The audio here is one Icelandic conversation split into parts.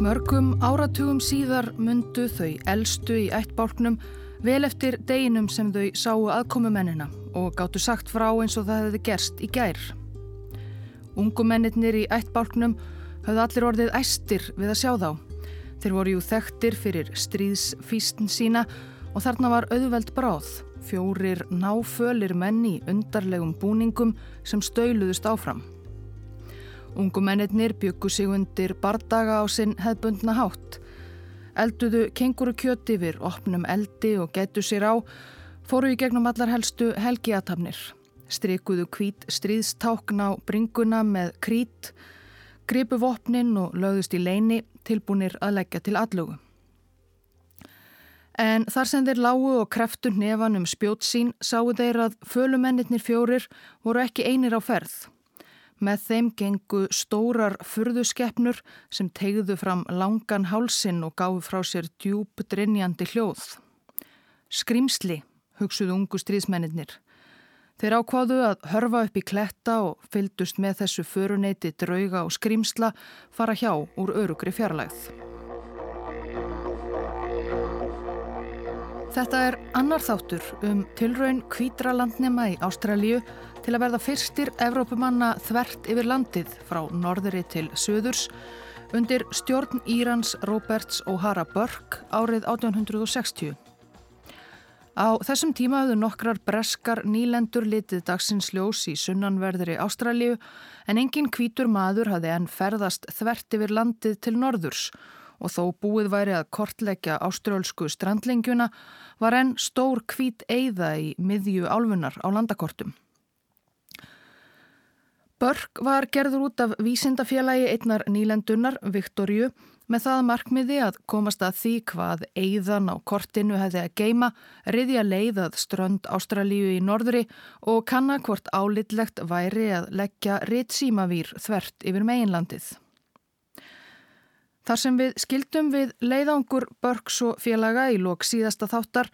Mörgum áratugum síðar mundu þau eldstu í ættbálknum vel eftir deginum sem þau sáu aðkomumennina og gáttu sagt frá eins og það hefði gerst í gær. Ungumennir í ættbálknum höfðu allir orðið æstir við að sjá þá. Þeir voru jú þekktir fyrir stríðsfístin sína og þarna var auðveld bráð, fjórir náfölir menni í undarlegum búningum sem stöyluðust áfram. Ungumennir byggu sig undir bardaga á sinn hefbundna hátt. Elduðu kenguru kjöti yfir, opnum eldi og getu sér á, fóru í gegnum allar helstu helgiatafnir. Strikuðu kvít stríðstákn á bringuna með krít, gripu vopnin og lögðust í leini tilbúinir að leggja til allugu. En þar sem þeir lágu og kreftu nefan um spjót sín sáu þeir að fölumennir fjórir voru ekki einir á ferð. Með þeim gengu stórar furðuskeppnur sem tegðu fram langan hálsin og gáðu frá sér djúb drinjandi hljóð. Skrimsli, hugsuðu ungu stríðsmennir. Þeir ákváðu að hörfa upp í kletta og fyldust með þessu föruneyti drauga og skrimsla fara hjá úr örugri fjarlægð. Þetta er annar þáttur um tilraun kvítra landnema í Ástralíu til að verða fyrstir Evrópumanna þvert yfir landið frá norðri til söðurs undir stjórn Írans Roberts O'Hara Burke árið 1860. Á þessum tíma hafðu nokkrar breskar nýlendur litið dagsins ljós í sunnanverðri Ástralíu en engin kvítur maður hafði enn ferðast þvert yfir landið til norðurs og þó búið væri að kortleggja ástrálsku strandlingjuna var enn stór kvít eiða í miðju álfunar á landakortum. Börk var gerður út af vísindafélagi einnar nýlendunar, Viktorju, með það markmiði að komast að því hvað eigðan á kortinu hefði að geima, riðja leiðað strönd Ástralíu í norðri og kanna hvort álitlegt væri að leggja ritsímavýr þvert yfir meginlandið. Þar sem við skildum við leiðangur Börks og félaga í lók síðasta þáttar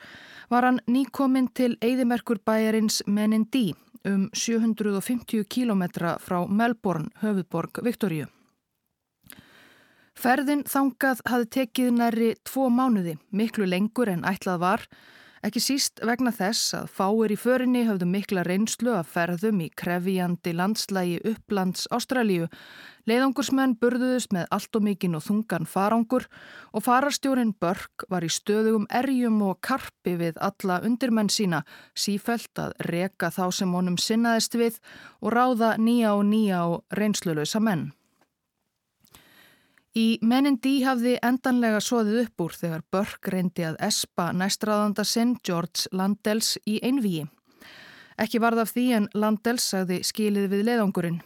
var hann nýkominn til eigðimerkur bæjarins Menindí um 750 kílometra frá Melbourne, höfuborg Viktoríu. Ferðin þangað hafði tekið næri tvo mánuði, miklu lengur en ætlað var, ekki síst vegna þess að fáir í förinni hafðu mikla reynslu að ferðum í krefjandi landslægi upplands Ástralíu Leiðangursmenn burðuðust með allt og mikinn og þungan farangur og fararstjórin Börk var í stöðugum erjum og karpi við alla undirmenn sína, sífælt að reka þá sem honum sinnaðist við og ráða nýja og nýja og reynslulösa menn. Í menindi hafði endanlega soðið upp úr þegar Börk reyndi að espa næstraðanda sinn George Landells í einvíi. Ekki varð af því en Landells sagði skilið við leiðangurinn.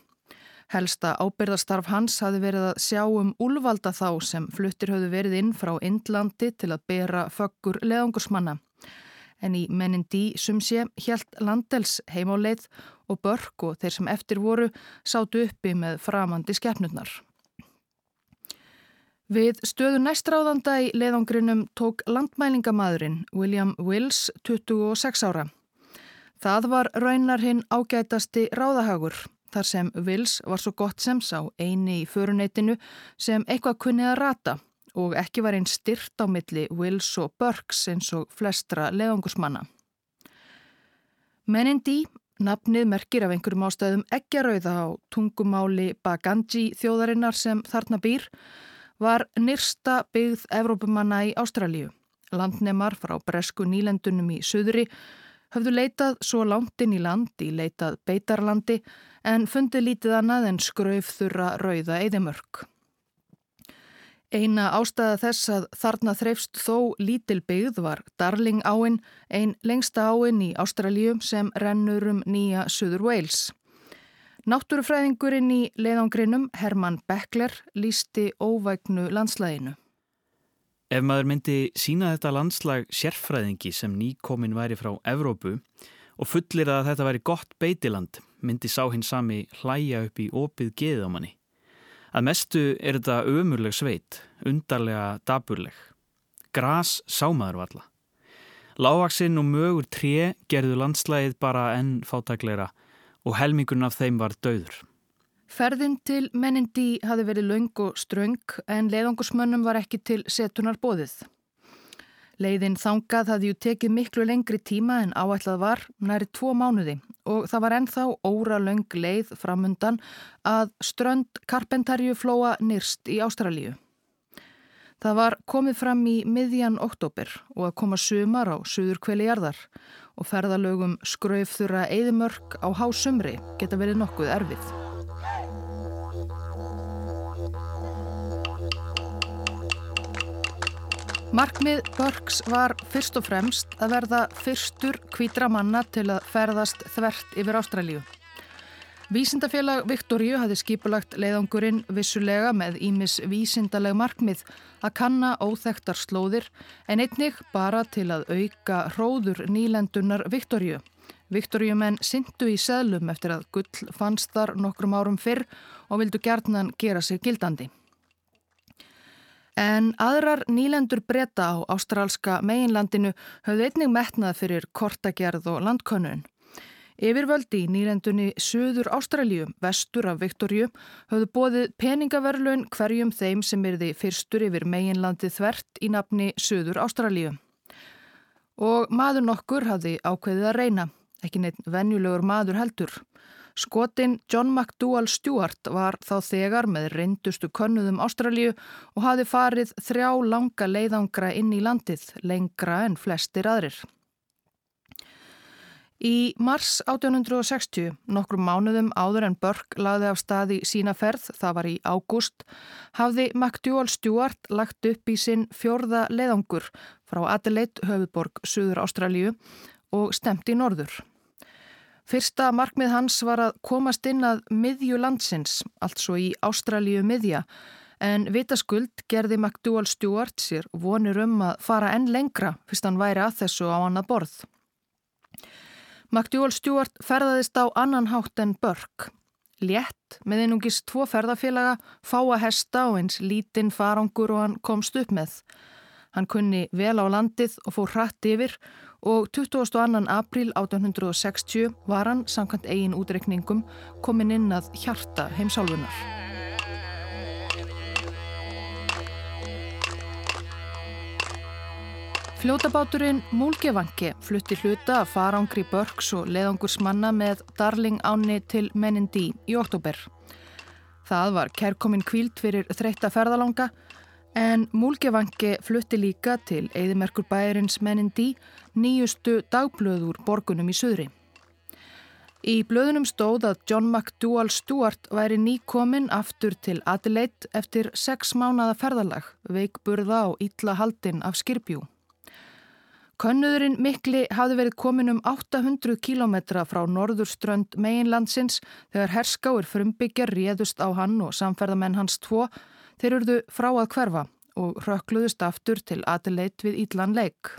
Helsta ábyrðastarf hans hafi verið að sjá um úlvalda þá sem fluttir höfðu verið inn frá Indlandi til að bera föggur leðangursmanna. En í mennin dí sumsé hjælt Landels heim á leið og börk og þeir sem eftir voru sátu uppi með framandi skeppnurnar. Við stöðu næstráðanda í leðangrinum tók landmælingamadurinn William Wills 26 ára. Það var raunar hinn ágætasti ráðahagur þar sem Vils var svo gott sem sá eini í föruneytinu sem eitthvað kunnið að rata og ekki var einn styrt á milli Vils og Burks eins og flestra leðangusmanna. Menindi, nafnið merkir af einhverjum ástöðum ekkjarauða á tungumáli Baganji þjóðarinnar sem þarna býr, var nyrsta byggð Evrópumanna í Ástralíu. Landnemar frá bresku nýlendunum í söðri höfðu leitað svo langt inn í land í leitað beitarlandi en fundið lítið annað en skrauf þurra rauða eðimörk. Eina ástæða þess að þarna þreifst þó lítil byggð var Darling áin, ein lengsta áin í Ástraljú sem rennur um nýja Suður Wales. Náttúrufræðingurinn í leiðangrinum Herman Beckler lísti óvægnu landslæginu. Ef maður myndi sína þetta landslag sérfræðingi sem nýkomin væri frá Evrópu og fullir að þetta væri gott beitiland myndi sá hinn sami hlæja upp í opið geðið á manni. Að mestu er þetta ömurleg sveit, undarlega daburleg. Gras sámaður valla. Lávaksinn og mögur tré gerðu landslægið bara enn fátagleira og helmingun af þeim var döður. Ferðin til Menindi hafi verið laung og ströng en leiðangursmönnum var ekki til setunar bóðið. Leiðin þangað hafði ju tekið miklu lengri tíma en áætlað var næri tvo mánuði og það var ennþá óra laung leið framundan að strönd Karpentarju flóa nýrst í Ástralíu. Það var komið fram í miðjan oktober og að koma sumar á suður kveli jarðar og ferðalögum skraufþura eðimörk á hásumri geta verið nokkuð erfið. Markmið Börgs var fyrst og fremst að verða fyrstur kvítra manna til að ferðast þvert yfir Ástralíu. Vísindafélag Viktoríu hafði skipulagt leiðangurinn vissulega með ímis vísindaleg markmið að kanna óþektar slóðir en einnig bara til að auka hróður nýlendunar Viktoríu. Viktoríumenn syndu í seglum eftir að gull fannst þar nokkrum árum fyrr og vildu gertnan gera sig gildandi. En aðrar nýlendur breyta á ástrálska meginlandinu höfðu einnig metnað fyrir kortagerð og landkönnun. Yfirvöldi í nýlendunni Suður Ástralju, vestur af Viktorju, höfðu bóðið peningaverlun hverjum þeim sem er því fyrstur yfir meginlandi þvert í nafni Suður Ástralju. Og maður nokkur hafði ákveðið að reyna, ekki neitt venjulegur maður heldur. Skotin John McDougall Stewart var þá þegar með reyndustu könnuðum Ástralju og hafi farið þrjá langa leiðangra inn í landið, lengra en flestir aðrir. Í mars 1860, nokkrum mánuðum áður en Burke laði af staði sína ferð, það var í ágúst, hafði McDougall Stewart lagt upp í sinn fjörða leiðangur frá Adelaide, höfuborg Suður Ástralju og stemt í norður. Fyrsta markmið hans var að komast inn að miðju landsins, altså í Ástralíu miðja, en vitaskuld gerði McDougall Stewart sér vonir um að fara enn lengra fyrst hann væri að þessu á annað borð. McDougall Stewart ferðaðist á annan hátt en Burke. Létt með einungis tvo ferðafélaga, fáa hesta og eins lítinn farangur og hann komst upp með. Hann kunni vel á landið og fór hratt yfir og 22. april 1860 var hann, samkvæmt eigin útrekningum, komin inn að hjarta heimsálfunar. Fljótabáturinn Múlgevangi flutti hluta að farangri Börgs og leðangursmanna með Darling áni til Menindi í oktober. Það var kærkominn kvíld fyrir þreytta ferðalanga En Múlgevangi flutti líka til Eðimerkur bæjarins Menindi nýjustu dagblöður borgunum í söðri. Í blöðunum stóð að John McDougall Stewart væri nýkominn aftur til Adelaide eftir sex mánada ferðalag, veikburða og ítla haldinn af Skirbjú. Könnuðurinn mikli hafði verið komin um 800 kílometra frá norðurströnd meginlandsins þegar herskáir frumbyggjar réðust á hann og samferðamenn hans tvo Þeir urðu frá að hverfa og rökkluðust aftur til aðleit við Ídlan leik.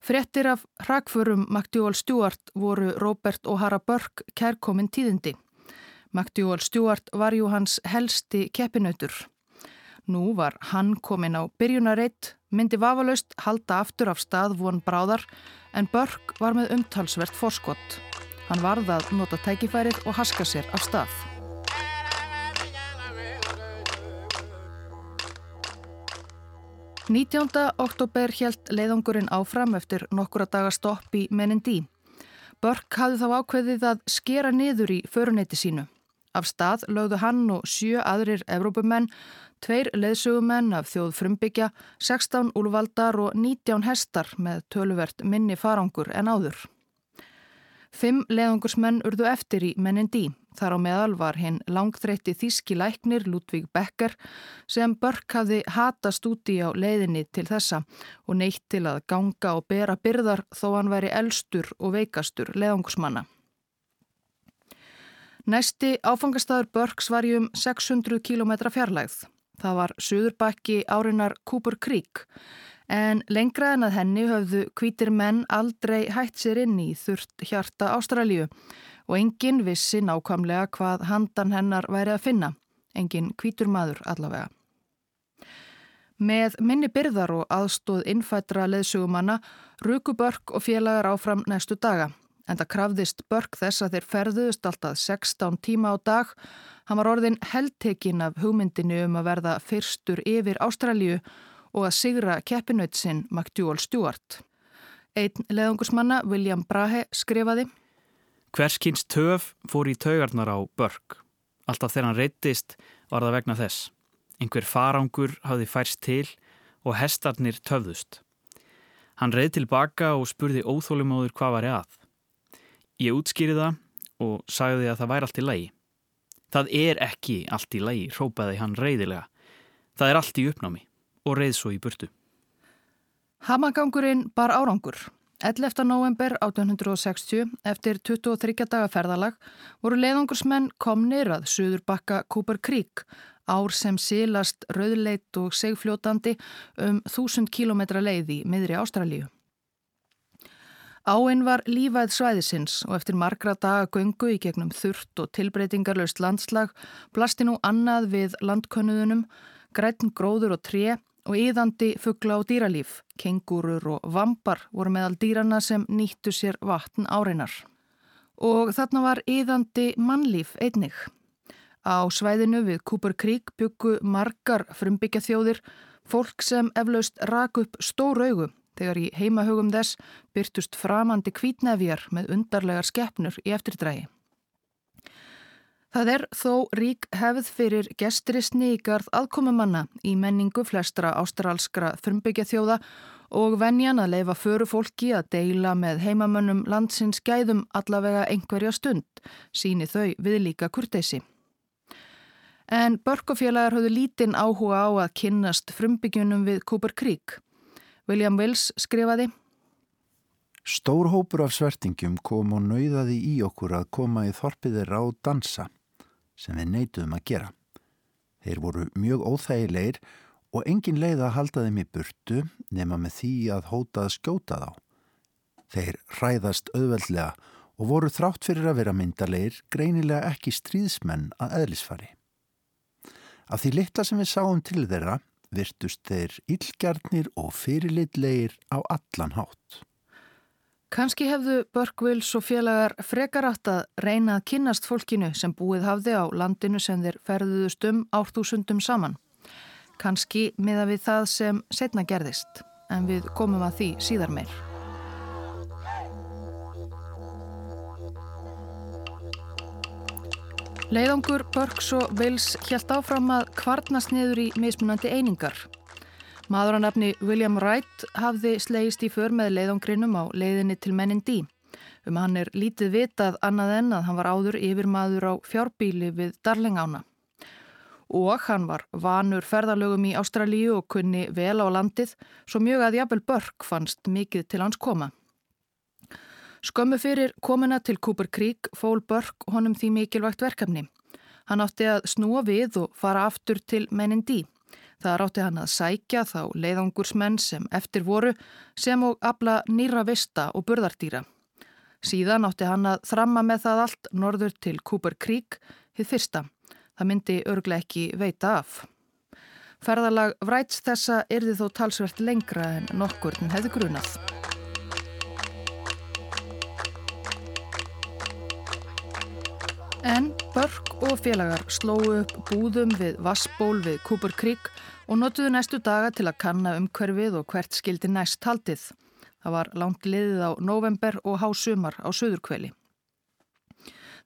Frettir af hrakfurum McDougall Stewart voru Robert O'Hara Burke kærkomin tíðindi. McDougall Stewart var jú hans helsti keppinautur. Nú var hann komin á byrjunareitt, myndi vafalaust halda aftur af stað von bráðar en Burke var með umtalsvert forskott. Hann varða að nota tækifærið og haska sér af stað. 19. oktober helt leiðangurinn áfram eftir nokkura daga stopp í Menindí. Börk hafði þá ákveðið að skera niður í föruneyti sínu. Af stað lögðu hann og sjö aðrir Evrópumenn, tveir leðsugumenn af þjóð frumbyggja, 16 úlvaldar og 19 hestar með töluvert minni farangur en áður. Fimm leðangursmenn urðu eftir í Menindí. Þar á meðal var hinn langþreytti þíski læknir Ludvík Becker sem Börk hafði hatast úti á leiðinni til þessa og neitt til að ganga og bera byrðar þó hann væri elstur og veikastur leðangusmanna. Næsti áfangastæður Börks var í um 600 km fjarlægð. Það var Suðurbakki árinar Cooper Creek en lengra en að henni höfðu kvítir menn aldrei hætt sér inn í þurft hjarta Ástralju og enginn vissi nákvæmlega hvað handan hennar væri að finna, enginn kvítur maður allavega. Með minni byrðar og aðstóð innfættra leðsugumanna ruku Börk og félagar áfram næstu daga, en það krafðist börk þess að þeir ferðuðust alltaf 16 tíma á dag. Hann var orðin heldtekinn af hugmyndinu um að verða fyrstur yfir Ástralju og að sigra keppinautsinn McDúal Stewart. Einn leðungusmanna, William Brahe, skrifaði Hverskins töf fór í taugarnar á börk. Alltaf þegar hann reytist var það vegna þess. Einhver farangur hafði færst til og hestarnir töfðust. Hann reið tilbaka og spurði óþólumóður hvað var ég að. Ég útskýri það og sagði að það væri allt í lagi. Það er ekki allt í lagi, rópaði hann reyðilega. Það er allt í uppnámi og reið svo í burtu. Hamagangurinn bar árangur. 11. november 1860 eftir 23 daga ferðalag voru leiðangursmenn komnir að Suður bakka Cooper Creek ár sem sílast rauðleit og segfljótandi um 1000 km leið í miðri Ástralíu. Áinn var lífæð svæðisins og eftir margra daga göngu í gegnum þurft og tilbreytingarlaust landslag blasti nú annað við landkönnuðunum, grætn gróður og tré og yðandi fuggla og dýralíf, kengurur og vambar voru meðal dýrana sem nýttu sér vatn áreinar. Og þarna var yðandi mannlíf einnig. Á svæðinu við Cooper Creek byggu margar frumbyggja þjóðir, fólk sem eflaust rak upp stór augu þegar í heimahugum þess byrtust framandi kvítnefjar með undarlegar skeppnur í eftirdrægi. Það er þó rík hefð fyrir gesturistni í garð aðkomumanna í menningu flestra ástralskra þrumbyggja þjóða og venjan að leifa föru fólki að deila með heimamönnum landsins gæðum allavega einhverja stund, síni þau við líka kurteysi. En börkofélagar höfðu lítinn áhuga á að kynnast frumbyggjunum við Cooper Creek. William Wills skrifaði Stór hópur af svertingum kom og nauðaði í okkur að koma í þorpiðir á dansa sem við neituðum að gera. Þeir voru mjög óþægilegir og engin leið að halda þeim í burtu nema með því að hóta að skjóta þá. Þeir ræðast auðveldlega og voru þrátt fyrir að vera myndalegir greinilega ekki stríðsmenn að eðlisfari. Af því litla sem við sáum til þeirra virtust þeir illgjarnir og fyrirlitlegir á allan hátt. Kanski hefðu Börkvils og félagar frekar átt að reyna að kynnast fólkinu sem búið hafði á landinu sem þeir ferðuðust um árþúsundum saman. Kanski miða við það sem setna gerðist, en við komum að því síðar meir. Leiðangur Börks og Vils hjælt áfram að kvarnast niður í mismunandi einingar Maður að nafni William Wright hafði slegist í för með leiðongrinum á leiðinni til mennin dí. Um hann er lítið vitað annað en að hann var áður yfir maður á fjárbíli við Darlingána. Og hann var vanur ferðalögum í Ástralíu og kunni vel á landið, svo mjög að Jafnvel Börk fannst mikið til hans koma. Skömmu fyrir komuna til Cooper Creek fól Börk honum því mikilvægt verkefni. Hann átti að snúa við og fara aftur til mennin dí. Það rátti hann að sækja þá leiðangursmenn sem eftir voru sem og abla nýra vista og burðardýra. Síðan átti hann að þramma með það allt norður til Cooper Creek, hið fyrsta. Það myndi örglega ekki veita af. Ferðalag vræts þessa erði þó talsvert lengra en nokkur hefði grunað. En Börk og félagar slóu upp búðum við Vassból við Cooper Creek og notuðu næstu daga til að kanna umhverfið og hvert skildi næst haldið. Það var langt liðið á november og hásumar á söðurkveli.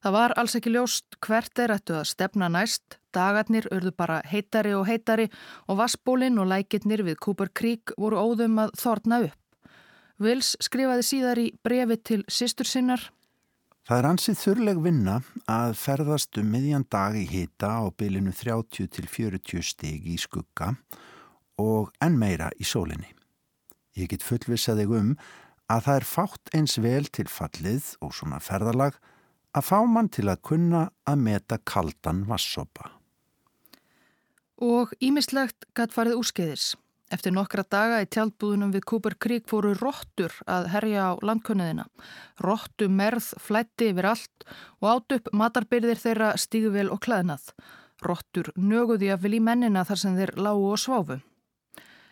Það var alls ekki ljóst hvert er ættu að stefna næst, dagarnir urðu bara heitari og heitari og Vassbólinn og lækirnir við Cooper Creek voru óðum að þorna upp. Vils skrifaði síðar í brefi til sýstur sinnar Það er ansið þurrleg vinna að ferðast um miðjan dag í hita á bylinu 30 til 40 stig í skugga og enn meira í sólinni. Ég get fullvissað þig um að það er fátt eins vel til fallið og svona ferðalag að fá mann til að kunna að meta kaldan vassopa. Og ímislegt gætt farið úrskeiðis. Eftir nokkra daga í tjaldbúðunum við Cooper Creek fóru róttur að herja á landkönnuðina. Róttu merð flætti yfir allt og átt upp matarbyrðir þeirra stíguvel og klæðnað. Róttur nöguði að vilji mennina þar sem þeir lágu og sváfu.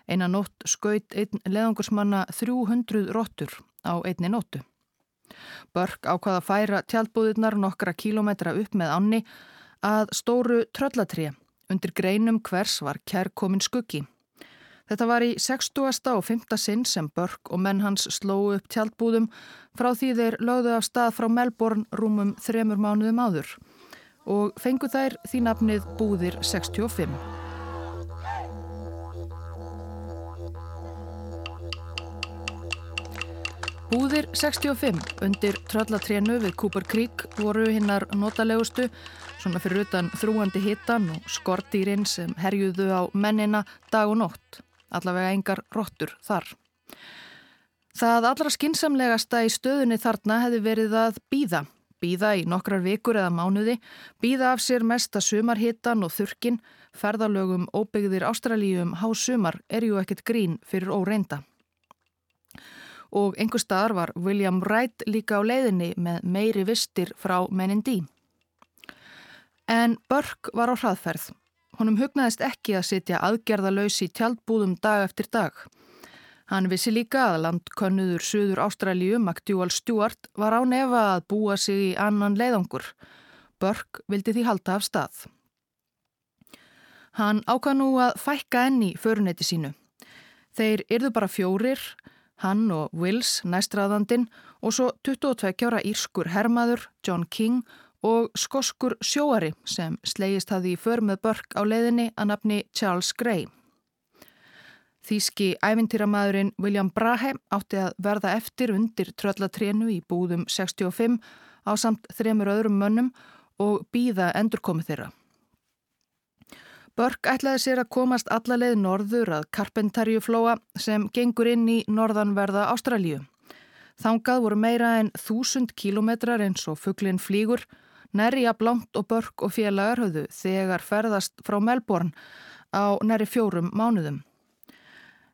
Einan nótt skaut einn leðangursmanna 300 róttur á einni nóttu. Börk ákvaða að færa tjaldbúðirnar nokkra kílometra upp með ánni að stóru tröllatré. Undir greinum hvers var kærkomin skuggi. Þetta var í 60. og 5. sinn sem Börk og menn hans slóu upp tjaldbúðum frá því þeir lögðu af stað frá Melbourne rúmum þremur mánuðum áður og fengu þær því nafnið Búðir 65. Búðir 65 undir tröllatrénu við Cooper Creek voru hinnar notalegustu svona fyrir utan þrúandi hittan og skortýrin sem herjuðu á mennina dag og nótt. Allavega engar róttur þar. Það allra skinsamlegasta í stöðunni þarna hefði verið að býða. Býða í nokkrar vikur eða mánuði, býða af sér mesta sumarhittan og þurkin, ferðalögum óbyggðir ástralíum hásumar er ju ekkert grín fyrir óreinda og einhver staðar var William Wright líka á leiðinni með meiri vistir frá mennin dí. En Burke var á hraðferð. Honum hugnaðist ekki að sitja aðgerðalös í tjaldbúðum dag eftir dag. Hann vissi líka að landkönnuður Suður Ástralju, McDowell Stewart, var á nefa að búa sig í annan leiðangur. Burke vildi því halda af stað. Hann ákvað nú að fækka enni föruneti sínu. Þeir yrðu bara fjórir, Hann og Wills, næstraðandin og svo 22 ára írskur hermaður, John King og skoskur sjóari sem slegist hafi í för með börk á leiðinni að nafni Charles Gray. Þíski ævintýramadurinn William Brahe átti að verða eftir undir tröllatrénu í búðum 65 á samt þremur öðrum mönnum og býða endurkomi þeirra. Börk ætlaði sér að komast allaleið norður að Karpentarjuflóa sem gengur inn í norðanverða Ástralíu. Þangað voru meira en þúsund kílometrar eins og fugglinn flýgur, næri að blánt og börk og félagar höfðu þegar ferðast frá Melbourne á næri fjórum mánuðum.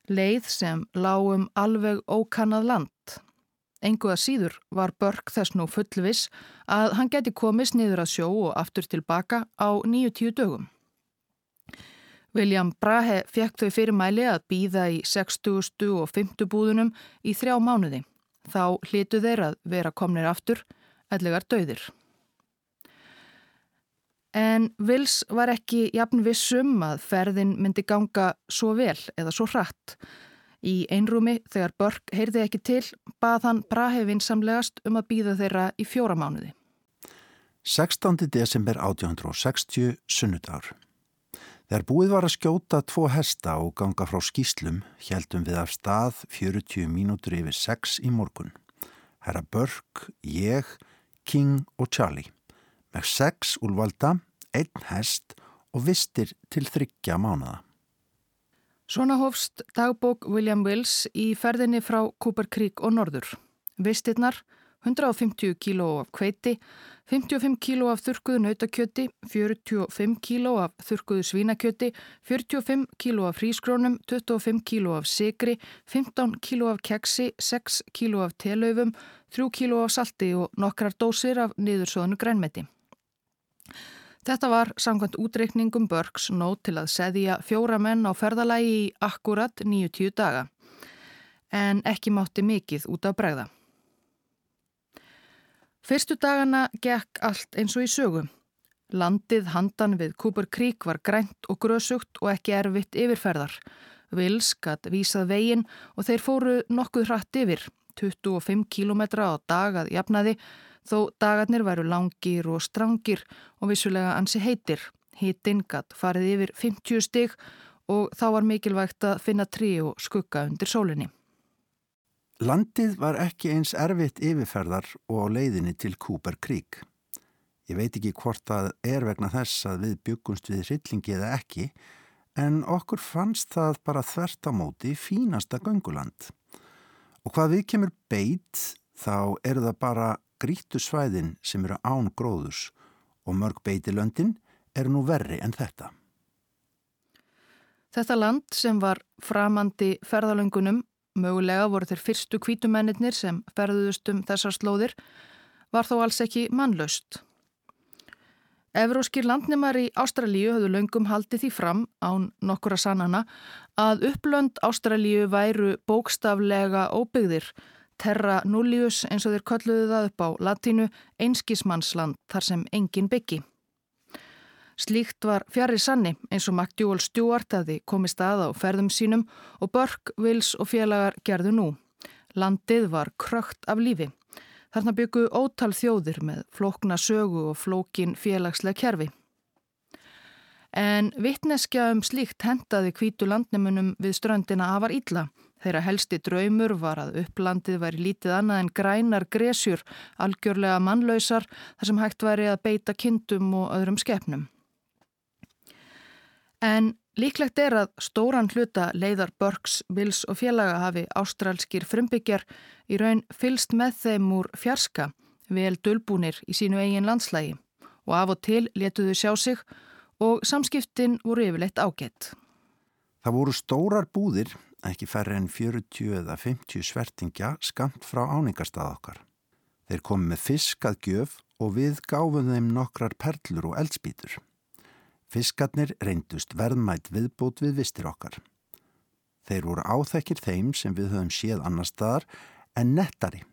Leið sem lágum alveg ókannað land. Enguða síður var börk þess nú fullvis að hann geti komist niður að sjó og aftur tilbaka á nýju tíu dögum. William Brahe fekk þau fyrirmæli að býða í 60. og 50. búðunum í þrjá mánuði. Þá hlitu þeir að vera komnir aftur, ellegar döðir. En Vils var ekki jafn vissum að ferðin myndi ganga svo vel eða svo hratt. Í einrúmi þegar Börk heyrði ekki til bað hann Brahe vinsamlegast um að býða þeirra í fjóra mánuði. 16. desember 1860 sunnudagur. Þegar búið var að skjóta tvo hesta og ganga frá skýslum heldum við af stað 40 mínútur yfir 6 í morgun. Herra Börk, ég, King og Charlie. Með 6 úlvalda, einn hest og vistir til þryggja mánada. Svona hófst dagbók William Wills í ferðinni frá Cooper Creek og norður. Vistirnar 150 kíló af kveiti, 55 kíló af þurkuðu nautakjöti, 45 kíló af þurkuðu svínakjöti, 45 kíló af frískrónum, 25 kíló af sigri, 15 kíló af keksi, 6 kíló af telöfum, 3 kíló af salti og nokkrar dósir af niðursóðinu grænmeti. Þetta var samkvæmt útreikningum Börgs nót til að seðja fjóra menn á ferðalagi í akkurat 90 daga, en ekki mátti mikið út af bregða. Fyrstu dagana gekk allt eins og í sögum. Landið handan við Cooper Creek var grænt og grösugt og ekki erfitt yfirferðar. Vils gatt vísað veginn og þeir fóru nokkuð hratt yfir, 25 km á dagað jafnaði, þó dagarnir væru langir og strangir og vissulega ansi heitir. Hittinn gatt farið yfir 50 stig og þá var mikilvægt að finna trí og skugga undir sólinni. Landið var ekki eins erfitt yfirferðar og á leiðinni til Cooper Creek. Ég veit ekki hvort það er vegna þess að við byggumst við hryllingi eða ekki, en okkur fannst það bara þvert á móti fínasta gönguland. Og hvað við kemur beit, þá eru það bara grítu svæðin sem eru án gróðus og mörg beitilöndin eru nú verri en þetta. Þetta land sem var framandi ferðalöngunum mögulega voru þeir fyrstu kvítumennir sem ferðuðust um þessar slóðir, var þó alls ekki mannlaust. Evróskir landnemar í Ástralíu höfðu löngum haldið því fram án nokkura sannana að upplönd Ástralíu væru bókstaflega óbyggðir Terra Nullius eins og þeir kölluðu það upp á latínu einskismannsland þar sem engin byggi. Slíkt var fjari sanni eins og MacDowell Stewart aði komist að á ferðum sínum og Burke, Wills og félagar gerðu nú. Landið var krökt af lífi. Þarna byggu ótal þjóðir með flókna sögu og flókin félagslega kerfi. En vittneskja um slíkt hendaði kvítu landnemunum við ströndina afar ítla. Þeirra helsti draumur var að upplandið væri lítið annað en grænar gresjur, algjörlega mannlausar, þar sem hægt væri að beita kindum og öðrum skepnum. En líklegt er að stóran hluta leiðar Burks, Wills og félaga hafi ástralskir frumbyggjar í raun fylst með þeim úr fjarska, vel dölbúnir í sínu eigin landslægi og af og til letuðu sjá sig og samskiptin voru yfirleitt ágætt. Það voru stórar búðir, ekki færri en 40 eða 50 svertingja skamt frá áningarstað okkar. Þeir komi með fiskað gjöf og við gáfum þeim nokkrar perlur og eldspítur. Fiskarnir reyndust verðmætt viðbót við vistir okkar. Þeir voru áþekkir þeim sem við höfum séð annar staðar en nettari,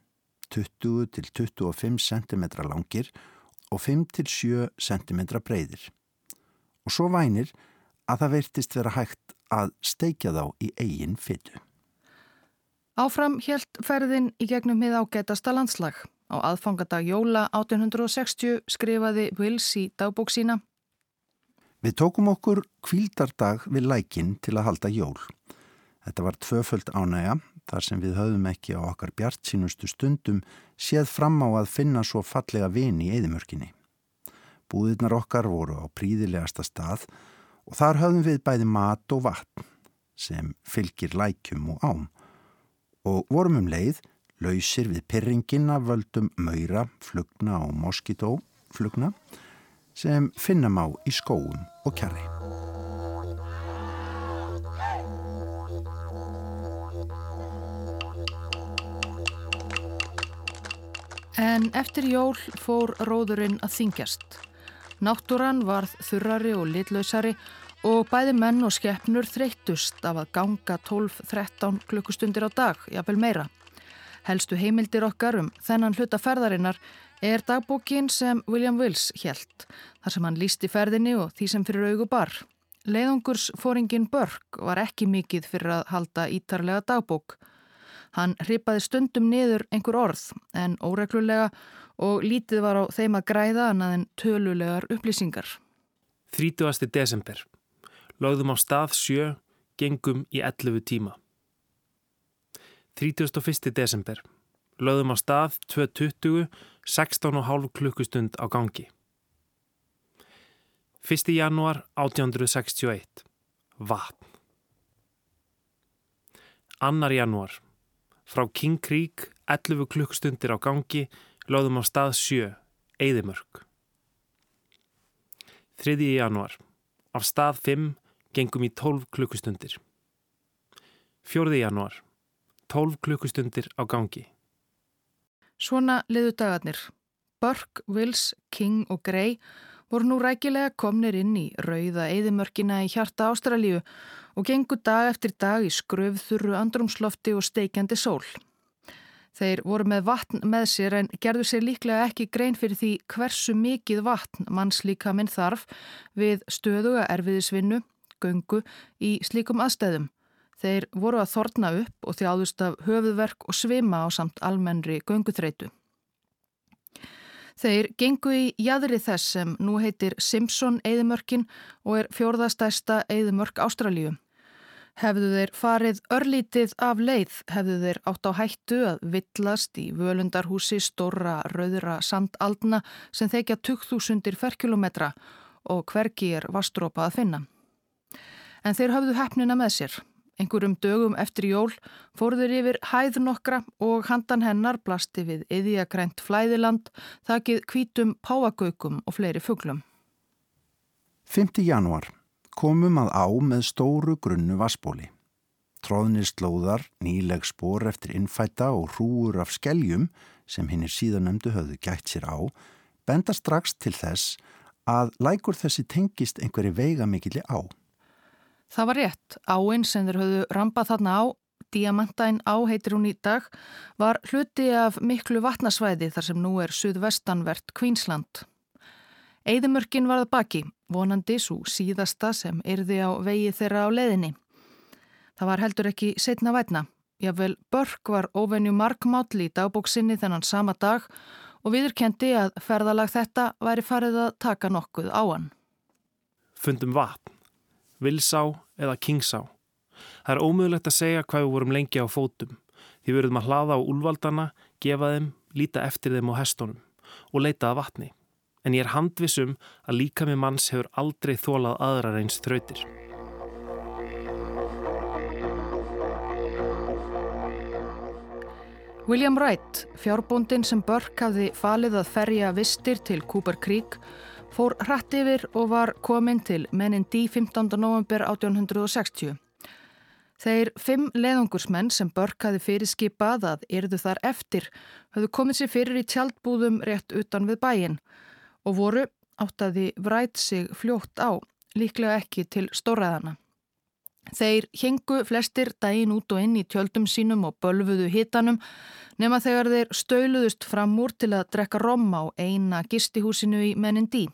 20 til 25 cm langir og 5 til 7 cm breyðir. Og svo vænir að það veirtist vera hægt að steikja þá í eigin fyttu. Áfram helt ferðin í gegnum mið ágætasta landslag. Á aðfangadag Jóla 1860 skrifaði Wills í dagbók sína Við tókum okkur kvíldardag við lækin til að halda jól. Þetta var tvöföld ánægja þar sem við höfum ekki á okkar bjart sínustu stundum séð fram á að finna svo fallega vini í eðimörkinni. Búðirnar okkar voru á príðilegasta stað og þar höfum við bæði mat og vatn sem fylgir lækjum og ám og vorum um leið lausir við perringin af völdum möyra, flugna og moskító flugna sem finnum á í skóum og kjarri. En eftir jól fór róðurinn að þingjast. Náttúran varð þurrari og litlausari og bæði menn og skeppnur þreyttust af að ganga 12-13 klukkustundir á dag, jafnvel meira. Helstu heimildir okkar um þennan hluta ferðarinnar er dagbókin sem William Wills helt, þar sem hann lísti ferðinni og því sem fyrir augu bar. Leiðungursfóringin Börg var ekki mikið fyrir að halda ítarlega dagbók. Hann hripaði stundum niður einhver orð en óreglulega og lítið var á þeim að græða annað en tölulegar upplýsingar. 30. desember. Lóðum á stað sjö, gengum í 11 tíma. 31. desember. Lóðum á stað 2.20 16,5 klukkustund á gangi. 1. januar 1861. Vatn. 2. januar. Frá King Creek 11 klukkustundir á gangi lögðum á stað 7. Eidimörk. 3. januar. Af stað 5 gengum í 12 klukkustundir. 4. januar. 12 klukkustundir á gangi. Svona liðu dagarnir. Burke, Wills, King og Gray voru nú rækilega komnir inn í rauða eðimörkina í hjarta Ástralíu og gengu dag eftir dag í skröfþurru andrumslofti og steikjandi sól. Þeir voru með vatn með sér en gerðu sér líklega ekki grein fyrir því hversu mikið vatn manns líka minn þarf við stöðuga erfiðisvinnu, göngu í slíkum aðstæðum. Þeir voru að þorna upp og þjáðust af höfuðverk og svima á samt almennri gönguþreitu. Þeir gengu í jæðri þess sem nú heitir Simpson eðimörkin og er fjórðastæsta eðimörk Ástralíu. Hefðu þeir farið örlítið af leið, hefðu þeir átt á hættu að villast í völundarhúsi stóra rauðra sandaldna sem þeikja 2000 ferkilometra og hverki er vastrópa að finna. En þeir hafðu hefnina með sér. Einhverjum dögum eftir jól fóruður yfir hæð nokkra og handan hennar blasti við yðjagrænt flæðiland, þakkið kvítum páagaukum og fleiri fugglum. 5. januar komum að á með stóru grunnu vassbóli. Tróðnir slóðar, nýleg spór eftir innfæta og hrúur af skeljum sem hinn er síðanemdu höfðu gætt sér á, benda strax til þess að lækur þessi tengist einhverju veigamikili á. Það var rétt. Áinn sem þeir höfðu rampað þarna á Diamantæn á heitir hún í dag, var hluti af miklu vatnasvæði þar sem nú er suðvestanvert Queensland. Eidimörkin varða baki, vonandi svo síðasta sem yrði á vegi þeirra á leðinni. Það var heldur ekki setna vætna. Jável Börk var ofenju markmátli í dagbóksinni þennan sama dag og viðurkendi að ferðalag þetta væri farið að taka nokkuð á hann. Fundum vatn, Vilsá eða Kingsá. Það er ómögulegt að segja hvað við vorum lengi á fótum. Því verðum að hlaða á úlvaldana, gefa þeim, líta eftir þeim á hestunum og leita að vatni. En ég er handvisum að líka með manns hefur aldrei þólað aðrar eins þrautir. William Wright, fjárbóndin sem Burke hafði falið að ferja vistir til Cooper Creek, fór hratt yfir og var komin til mennin D 15. november 1860. Þeir fimm leðungursmenn sem Börk hafi fyrirskipað að yrðu þar eftir hafðu komið sér fyrir í tjaldbúðum rétt utan við bæin og voru áttaði vræt sig fljótt á, líklega ekki til stóraðana. Þeir hengu flestir daginn út og inn í tjöldum sínum og bölfuðu hitanum nema þegar þeir stöluðust fram úr til að drekka rom á eina gistihúsinu í mennin dí.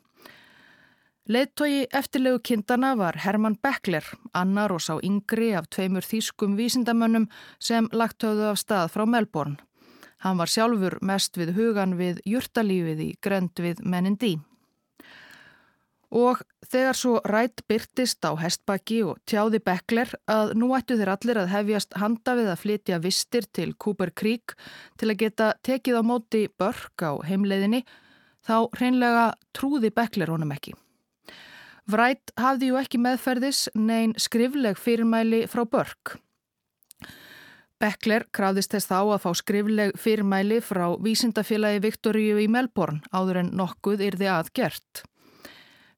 Leittói eftirlegu kindana var Herman Beckler, annar og sá yngri af tveimur þýskum vísindamönnum sem lagt höfðu af stað frá Melbourne. Hann var sjálfur mest við hugan við júrtalífið í grönd við Menindí. Og þegar svo rætt byrtist á hestbakki og tjáði Beckler að nú ættu þeir allir að hefjast handa við að flytja vistir til Cooper Creek til að geta tekið á móti börk á heimleiðinni, þá hreinlega trúði Beckler honum ekki. Vrætt hafði ju ekki meðferðis neyn skrifleg fyrirmæli frá Börk. Beckler krafðist þess þá að fá skrifleg fyrirmæli frá vísindafélagi Viktoríu í Melbourne áður en nokkuð yrði aðgert.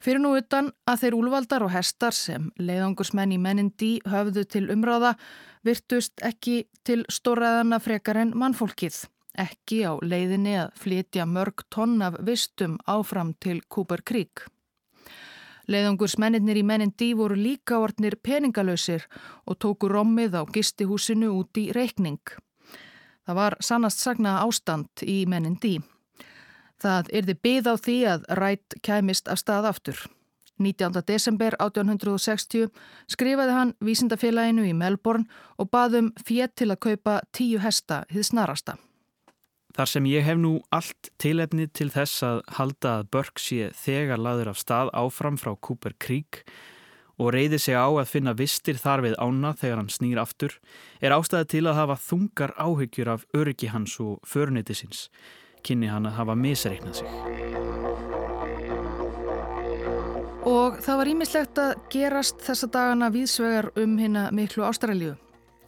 Fyrir nú utan að þeir úlvaldar og hestar sem leiðangursmenn í menindi höfðu til umráða virtust ekki til stóraðana frekar en mannfólkið, ekki á leiðinni að flytja mörg tonn af vistum áfram til Cooper Creek. Leðangursmennir í mennin dí voru líka orðnir peningalösir og tóku rommið á gistihúsinu út í reikning. Það var sannast sagna ástand í mennin dí. Það erði byð á því að rætt kæmist af stað aftur. 19. desember 1860 skrifaði hann vísindafélaginu í Melbourne og baðum fétt til að kaupa tíu hesta hið snarasta. Þar sem ég hef nú allt tilefni til þess að halda að Börk sé þegar laður af stað áfram frá Cooper Creek og reyði sig á að finna vistir þar við ána þegar hann snýr aftur, er ástæði til að hafa þungar áhyggjur af öryggi hans og förniti síns, kynni hann að hafa misreiknað sig. Og það var ímislegt að gerast þessa dagana viðsvegar um hérna miklu Ástralju.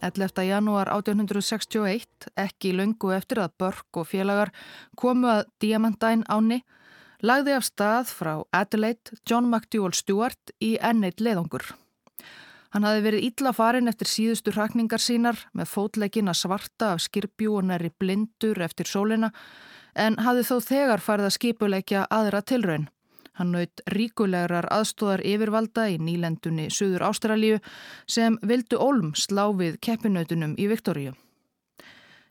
11. janúar 1861, ekki löngu eftir að Börk og félagar komu að Diamantine áni, lagði af stað frá Adelaide John McDougall Stewart í enneitt leðungur. Hann hafi verið illa farin eftir síðustu hrakningar sínar með fótlegin að svarta af skirpjú og næri blindur eftir sólina en hafi þó þegar farið að skipuleikja aðra tilraun. Hann naut ríkulegar aðstóðar yfirvalda í nýlendunni Suður Ástralíu sem vildu Olm slá við keppinautunum í Viktoríu.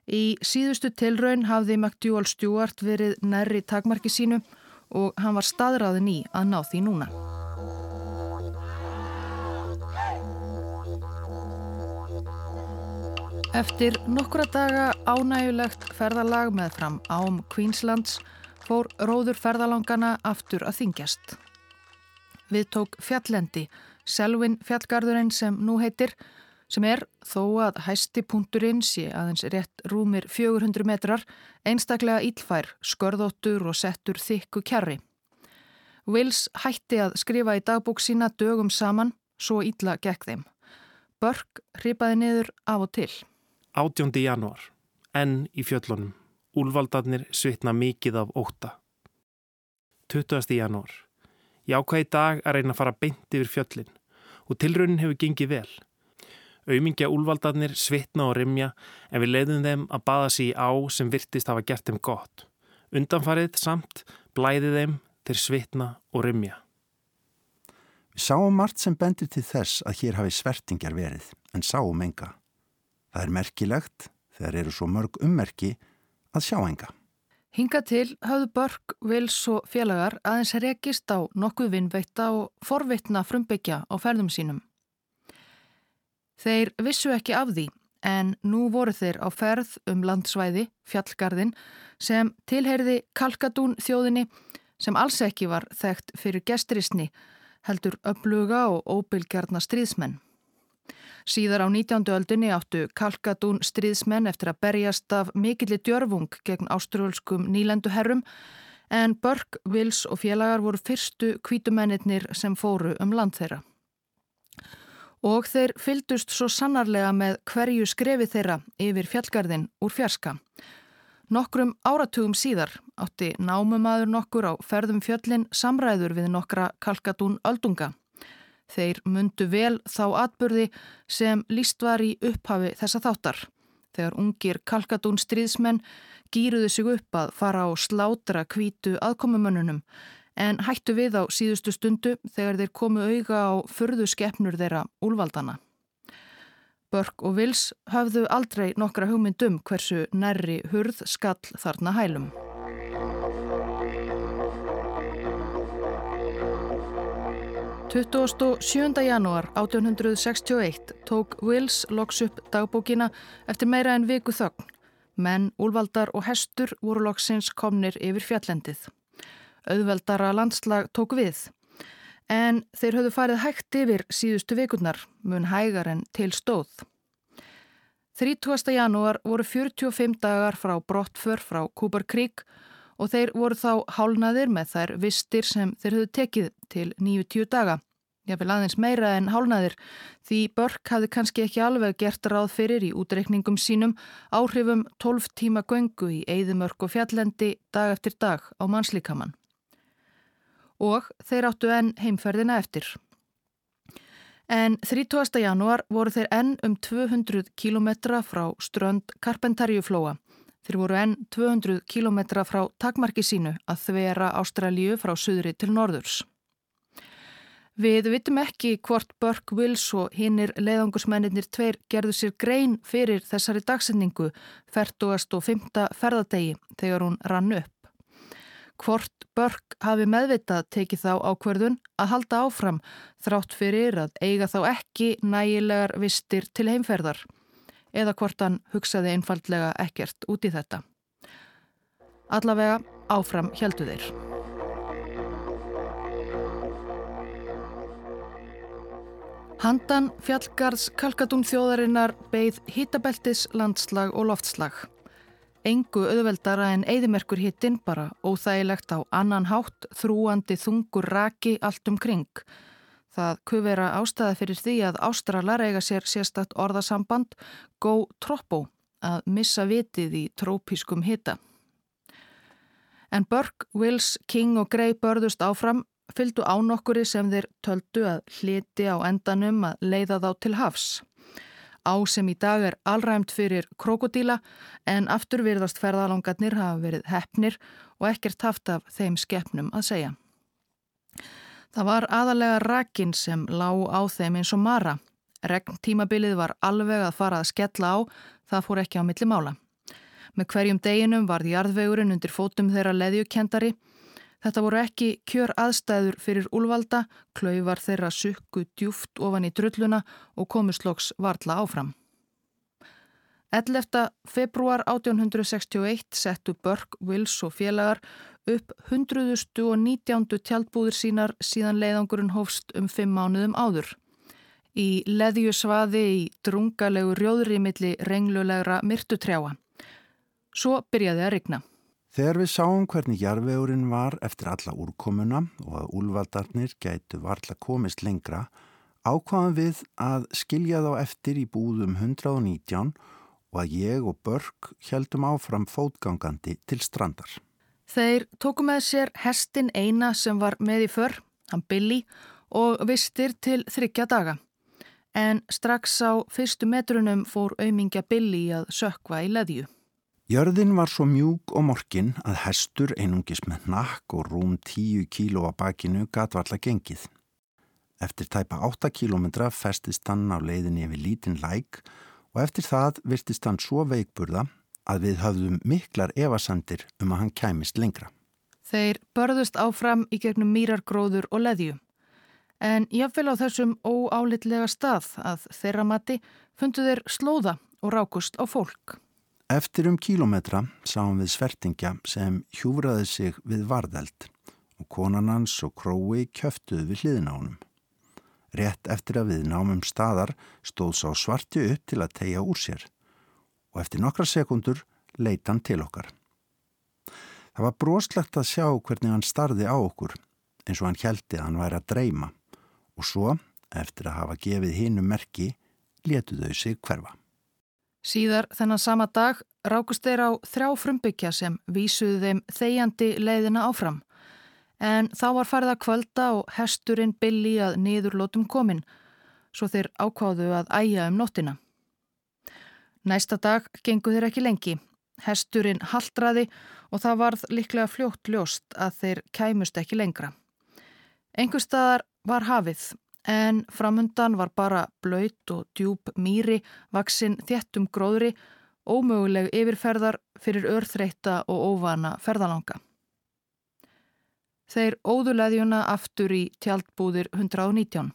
Í síðustu tilraun hafði McDougall Stewart verið nærri takmarki sínu og hann var staðræðin í að ná því núna. Eftir nokkura daga ánægulegt ferðalag með fram ám Queenslands fór róður ferðalangana aftur að þingjast. Við tók fjallendi, Selvin fjallgarðurinn sem nú heitir, sem er þó að hæsti punkturinn sé aðeins rétt rúmir 400 metrar, einstaklega ílfær, skörðóttur og settur þykku kjarri. Wills hætti að skrifa í dagbók sína dögum saman, svo ítla gekk þeim. Börk hripaði niður af og til. 18. januar, enn í fjöllunum. Úlvaldarnir svitna mikið af óta. 20. janúar. Ég ákvæði dag að reyna að fara beint yfir fjöllin og tilraunin hefur gengið vel. Auðmingja úlvaldarnir svitna og rimja en við leiðum þeim að baða sér í á sem virtist hafa gert þeim gott. Undanfarið samt blæði þeim til svitna og rimja. Við sáum margt sem bendir til þess að hér hafi svertingar verið en sáum enga. Það er merkilegt þegar eru svo mörg ummerki að sjá enga. Hinga til hafðu Börg, Vils og félagar aðeins rekist á nokkuð vinnveita og forvitna frumbyggja á ferðum sínum. Þeir vissu ekki af því en nú voru þeir á ferð um landsvæði, fjallgarðin, sem tilheyrði Kalkadún þjóðinni sem alls ekki var þekkt fyrir gesturisni, heldur öfluga og óbylgjarna stríðsmenn. Síðar á 19. öldunni áttu Kalkadún stríðsmenn eftir að berjast af mikilli djörfung gegn ástrúlskum nýlenduherrum en Börg, Vils og félagar voru fyrstu kvítumennir sem fóru um land þeirra. Og þeir fyldust svo sannarlega með hverju skrefi þeirra yfir fjallgarðin úr fjarska. Nokkrum áratugum síðar átti námumadur nokkur á ferðum fjöllin samræður við nokkra kalkatún öldunga. Þeir mundu vel þá atbyrði sem líst var í upphafi þessa þáttar. Þegar ungir kalkatún stríðsmenn gýruðu sig upp að fara á slátra kvítu aðkomumönnunum en hættu við á síðustu stundu þegar þeir komu auga á förðu skeppnur þeirra úlvaldana. Börk og Vils hafðu aldrei nokkra hugmyndum hversu nærri hurð skall þarna hælum. Tuttugast og 7. janúar 1861 tók Wills loks upp dagbókina eftir meira en viku þögn. Menn, úlvaldar og hestur voru loksins komnir yfir fjallendið. Auðveldara landslag tók við en þeir höfðu farið hægt yfir síðustu vikurnar, mun hægar en til stóð. 30. janúar voru 45 dagar frá brottför frá Cooper Creek og þeir voru þá hálnaðir með þær vistir sem þeir höfðu tekið til 90 daga. Ég vil aðeins meira en hálnaðir því Börk hafði kannski ekki alveg gert ráð fyrir í útreikningum sínum áhrifum 12 tíma göngu í Eidimörk og Fjallendi dag eftir dag á mannslíkamann og þeir áttu enn heimferðina eftir. En 30. januar voru þeir enn um 200 kilometra frá strönd Karpentarjuflóa. Þeir voru enn 200 kilometra frá takmarki sínu að þvera Ástralju frá suðri til norðurs. Við vitum ekki hvort Burke Wills og hinnir leiðangursmennir tveir gerðu sér grein fyrir þessari dagsendingu 40. og 5. ferðadegi þegar hún rann upp hvort Börk hafi meðvitað tekið þá ákverðun að halda áfram þrátt fyrir að eiga þá ekki nægilegar vistir til heimferðar eða hvort hann hugsaði einfallega ekkert út í þetta. Allavega áfram heldu þeir. Handan fjallgarðs Kalkatún þjóðarinnar beigð hitabeltis landslag og loftslag engu auðveldara en eðimerkur hittinn bara óþægilegt á annan hátt, þrúandi þungur raki allt um kring. Það kuð vera ástæða fyrir því að ástralar eiga sér sérstatt orðasamband go troppo, að missa vitið í trópískum hitta. En Burke, Wills, King og Gray börðust áfram, fylgdu ánokkuri sem þeir töldu að hliti á endanum að leiða þá til hafs. Á sem í dag er allræmt fyrir krokodíla en aftur virðast ferðalangarnir hafa verið hefnir og ekkert haft af þeim skeppnum að segja. Það var aðalega rakin sem lág á þeim eins og mara. Regn tímabilið var alveg að fara að skella á, það fór ekki á milli mála. Með hverjum deginum varð jarðvegurinn undir fótum þeirra leðjukendari Þetta voru ekki kjör aðstæður fyrir úlvalda, klauvar þeirra sukku djúft ofan í drulluna og komusloks varla áfram. 11. februar 1861 settu Burke, Wills og félagar upp 119. tjaldbúðir sínar síðan leiðangurinn hófst um fimm mánuðum áður. Í leðju svaði í drungalegu rjóðri milli renglulegra myrtutrjáa. Svo byrjaði að rigna. Þegar við sáum hvernig jarðvegurinn var eftir alla úrkomuna og að úlvaldarnir gætu varla komist lengra, ákvaðum við að skilja þá eftir í búðum 119 og að ég og Börk heldum áfram fótgangandi til strandar. Þeir tóku með sér hestin eina sem var með í för, hann Billy, og vistir til þryggja daga. En strax á fyrstu metrunum fór auðmingja Billy að sökva í leðju. Jörðin var svo mjúk og morkin að hestur einungis með nakk og rúm 10 kíló að bakinu gatvalla gengið. Eftir tæpa 8 kílómetra festist hann á leiðinni yfir lítinn læk og eftir það virtist hann svo veikburða að við höfðum miklar evasandir um að hann kæmist lengra. Þeir börðust áfram í gegnum mýrargróður og leðju. En jáfnvel á þessum óálitlega stað að þeirra mati fundu þeir slóða og rákust á fólk. Eftir um kílometra sáum við svertingja sem hjúfraði sig við varðeld og konan hans og krói kjöftuði við hliðin á honum. Rétt eftir að við námum staðar stóð sá svarti upp til að tegja úr sér og eftir nokkra sekundur leita hann til okkar. Það var broslegt að sjá hvernig hann starði á okkur eins og hann heldi að hann væri að dreyma og svo, eftir að hafa gefið hinu merki, letu þau sig hverfa. Síðar þennan sama dag rákust þeir á þrjá frumbyggja sem vísuðu þeim þegjandi leiðina áfram en þá var farið að kvölda og hesturinn Billy að niðurlótum komin, svo þeir ákváðu að æja um nóttina. Næsta dag gengu þeir ekki lengi. Hesturinn haldraði og það varð liklega fljótt ljóst að þeir kæmust ekki lengra. Engur staðar var hafið en framundan var bara blöyt og djúb mýri, vaksinn þjettum gróðri, ómöguleg yfirferðar fyrir örþreita og óvana ferðalanga. Þeir óðuleðjuna aftur í tjaldbúðir 119.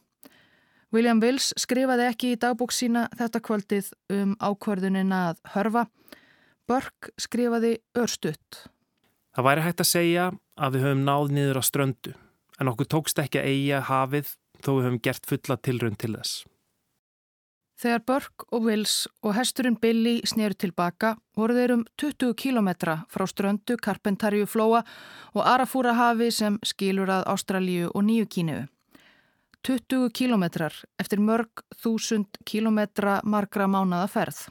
William Wills skrifaði ekki í dagbók sína þetta kvöldið um ákvörðunina að hörfa. Börk skrifaði örstutt. Það væri hægt að segja að við höfum náð niður á ströndu en okkur tókst ekki að eiga hafið þó við höfum gert fulla tilrönd til þess. Þegar Burke og Wills og hesturinn Billy snýru tilbaka voru þeir um 20 kilometra frá ströndu Karpentarju flóa og Arafúra hafi sem skilur að Ástralíu og Nýju kínu. 20 kilometrar eftir mörg þúsund kilometra margra mánada ferð.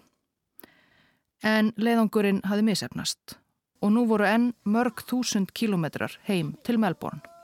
En leiðangurinn hafi misefnast og nú voru enn mörg þúsund kilometrar heim til Melbourne.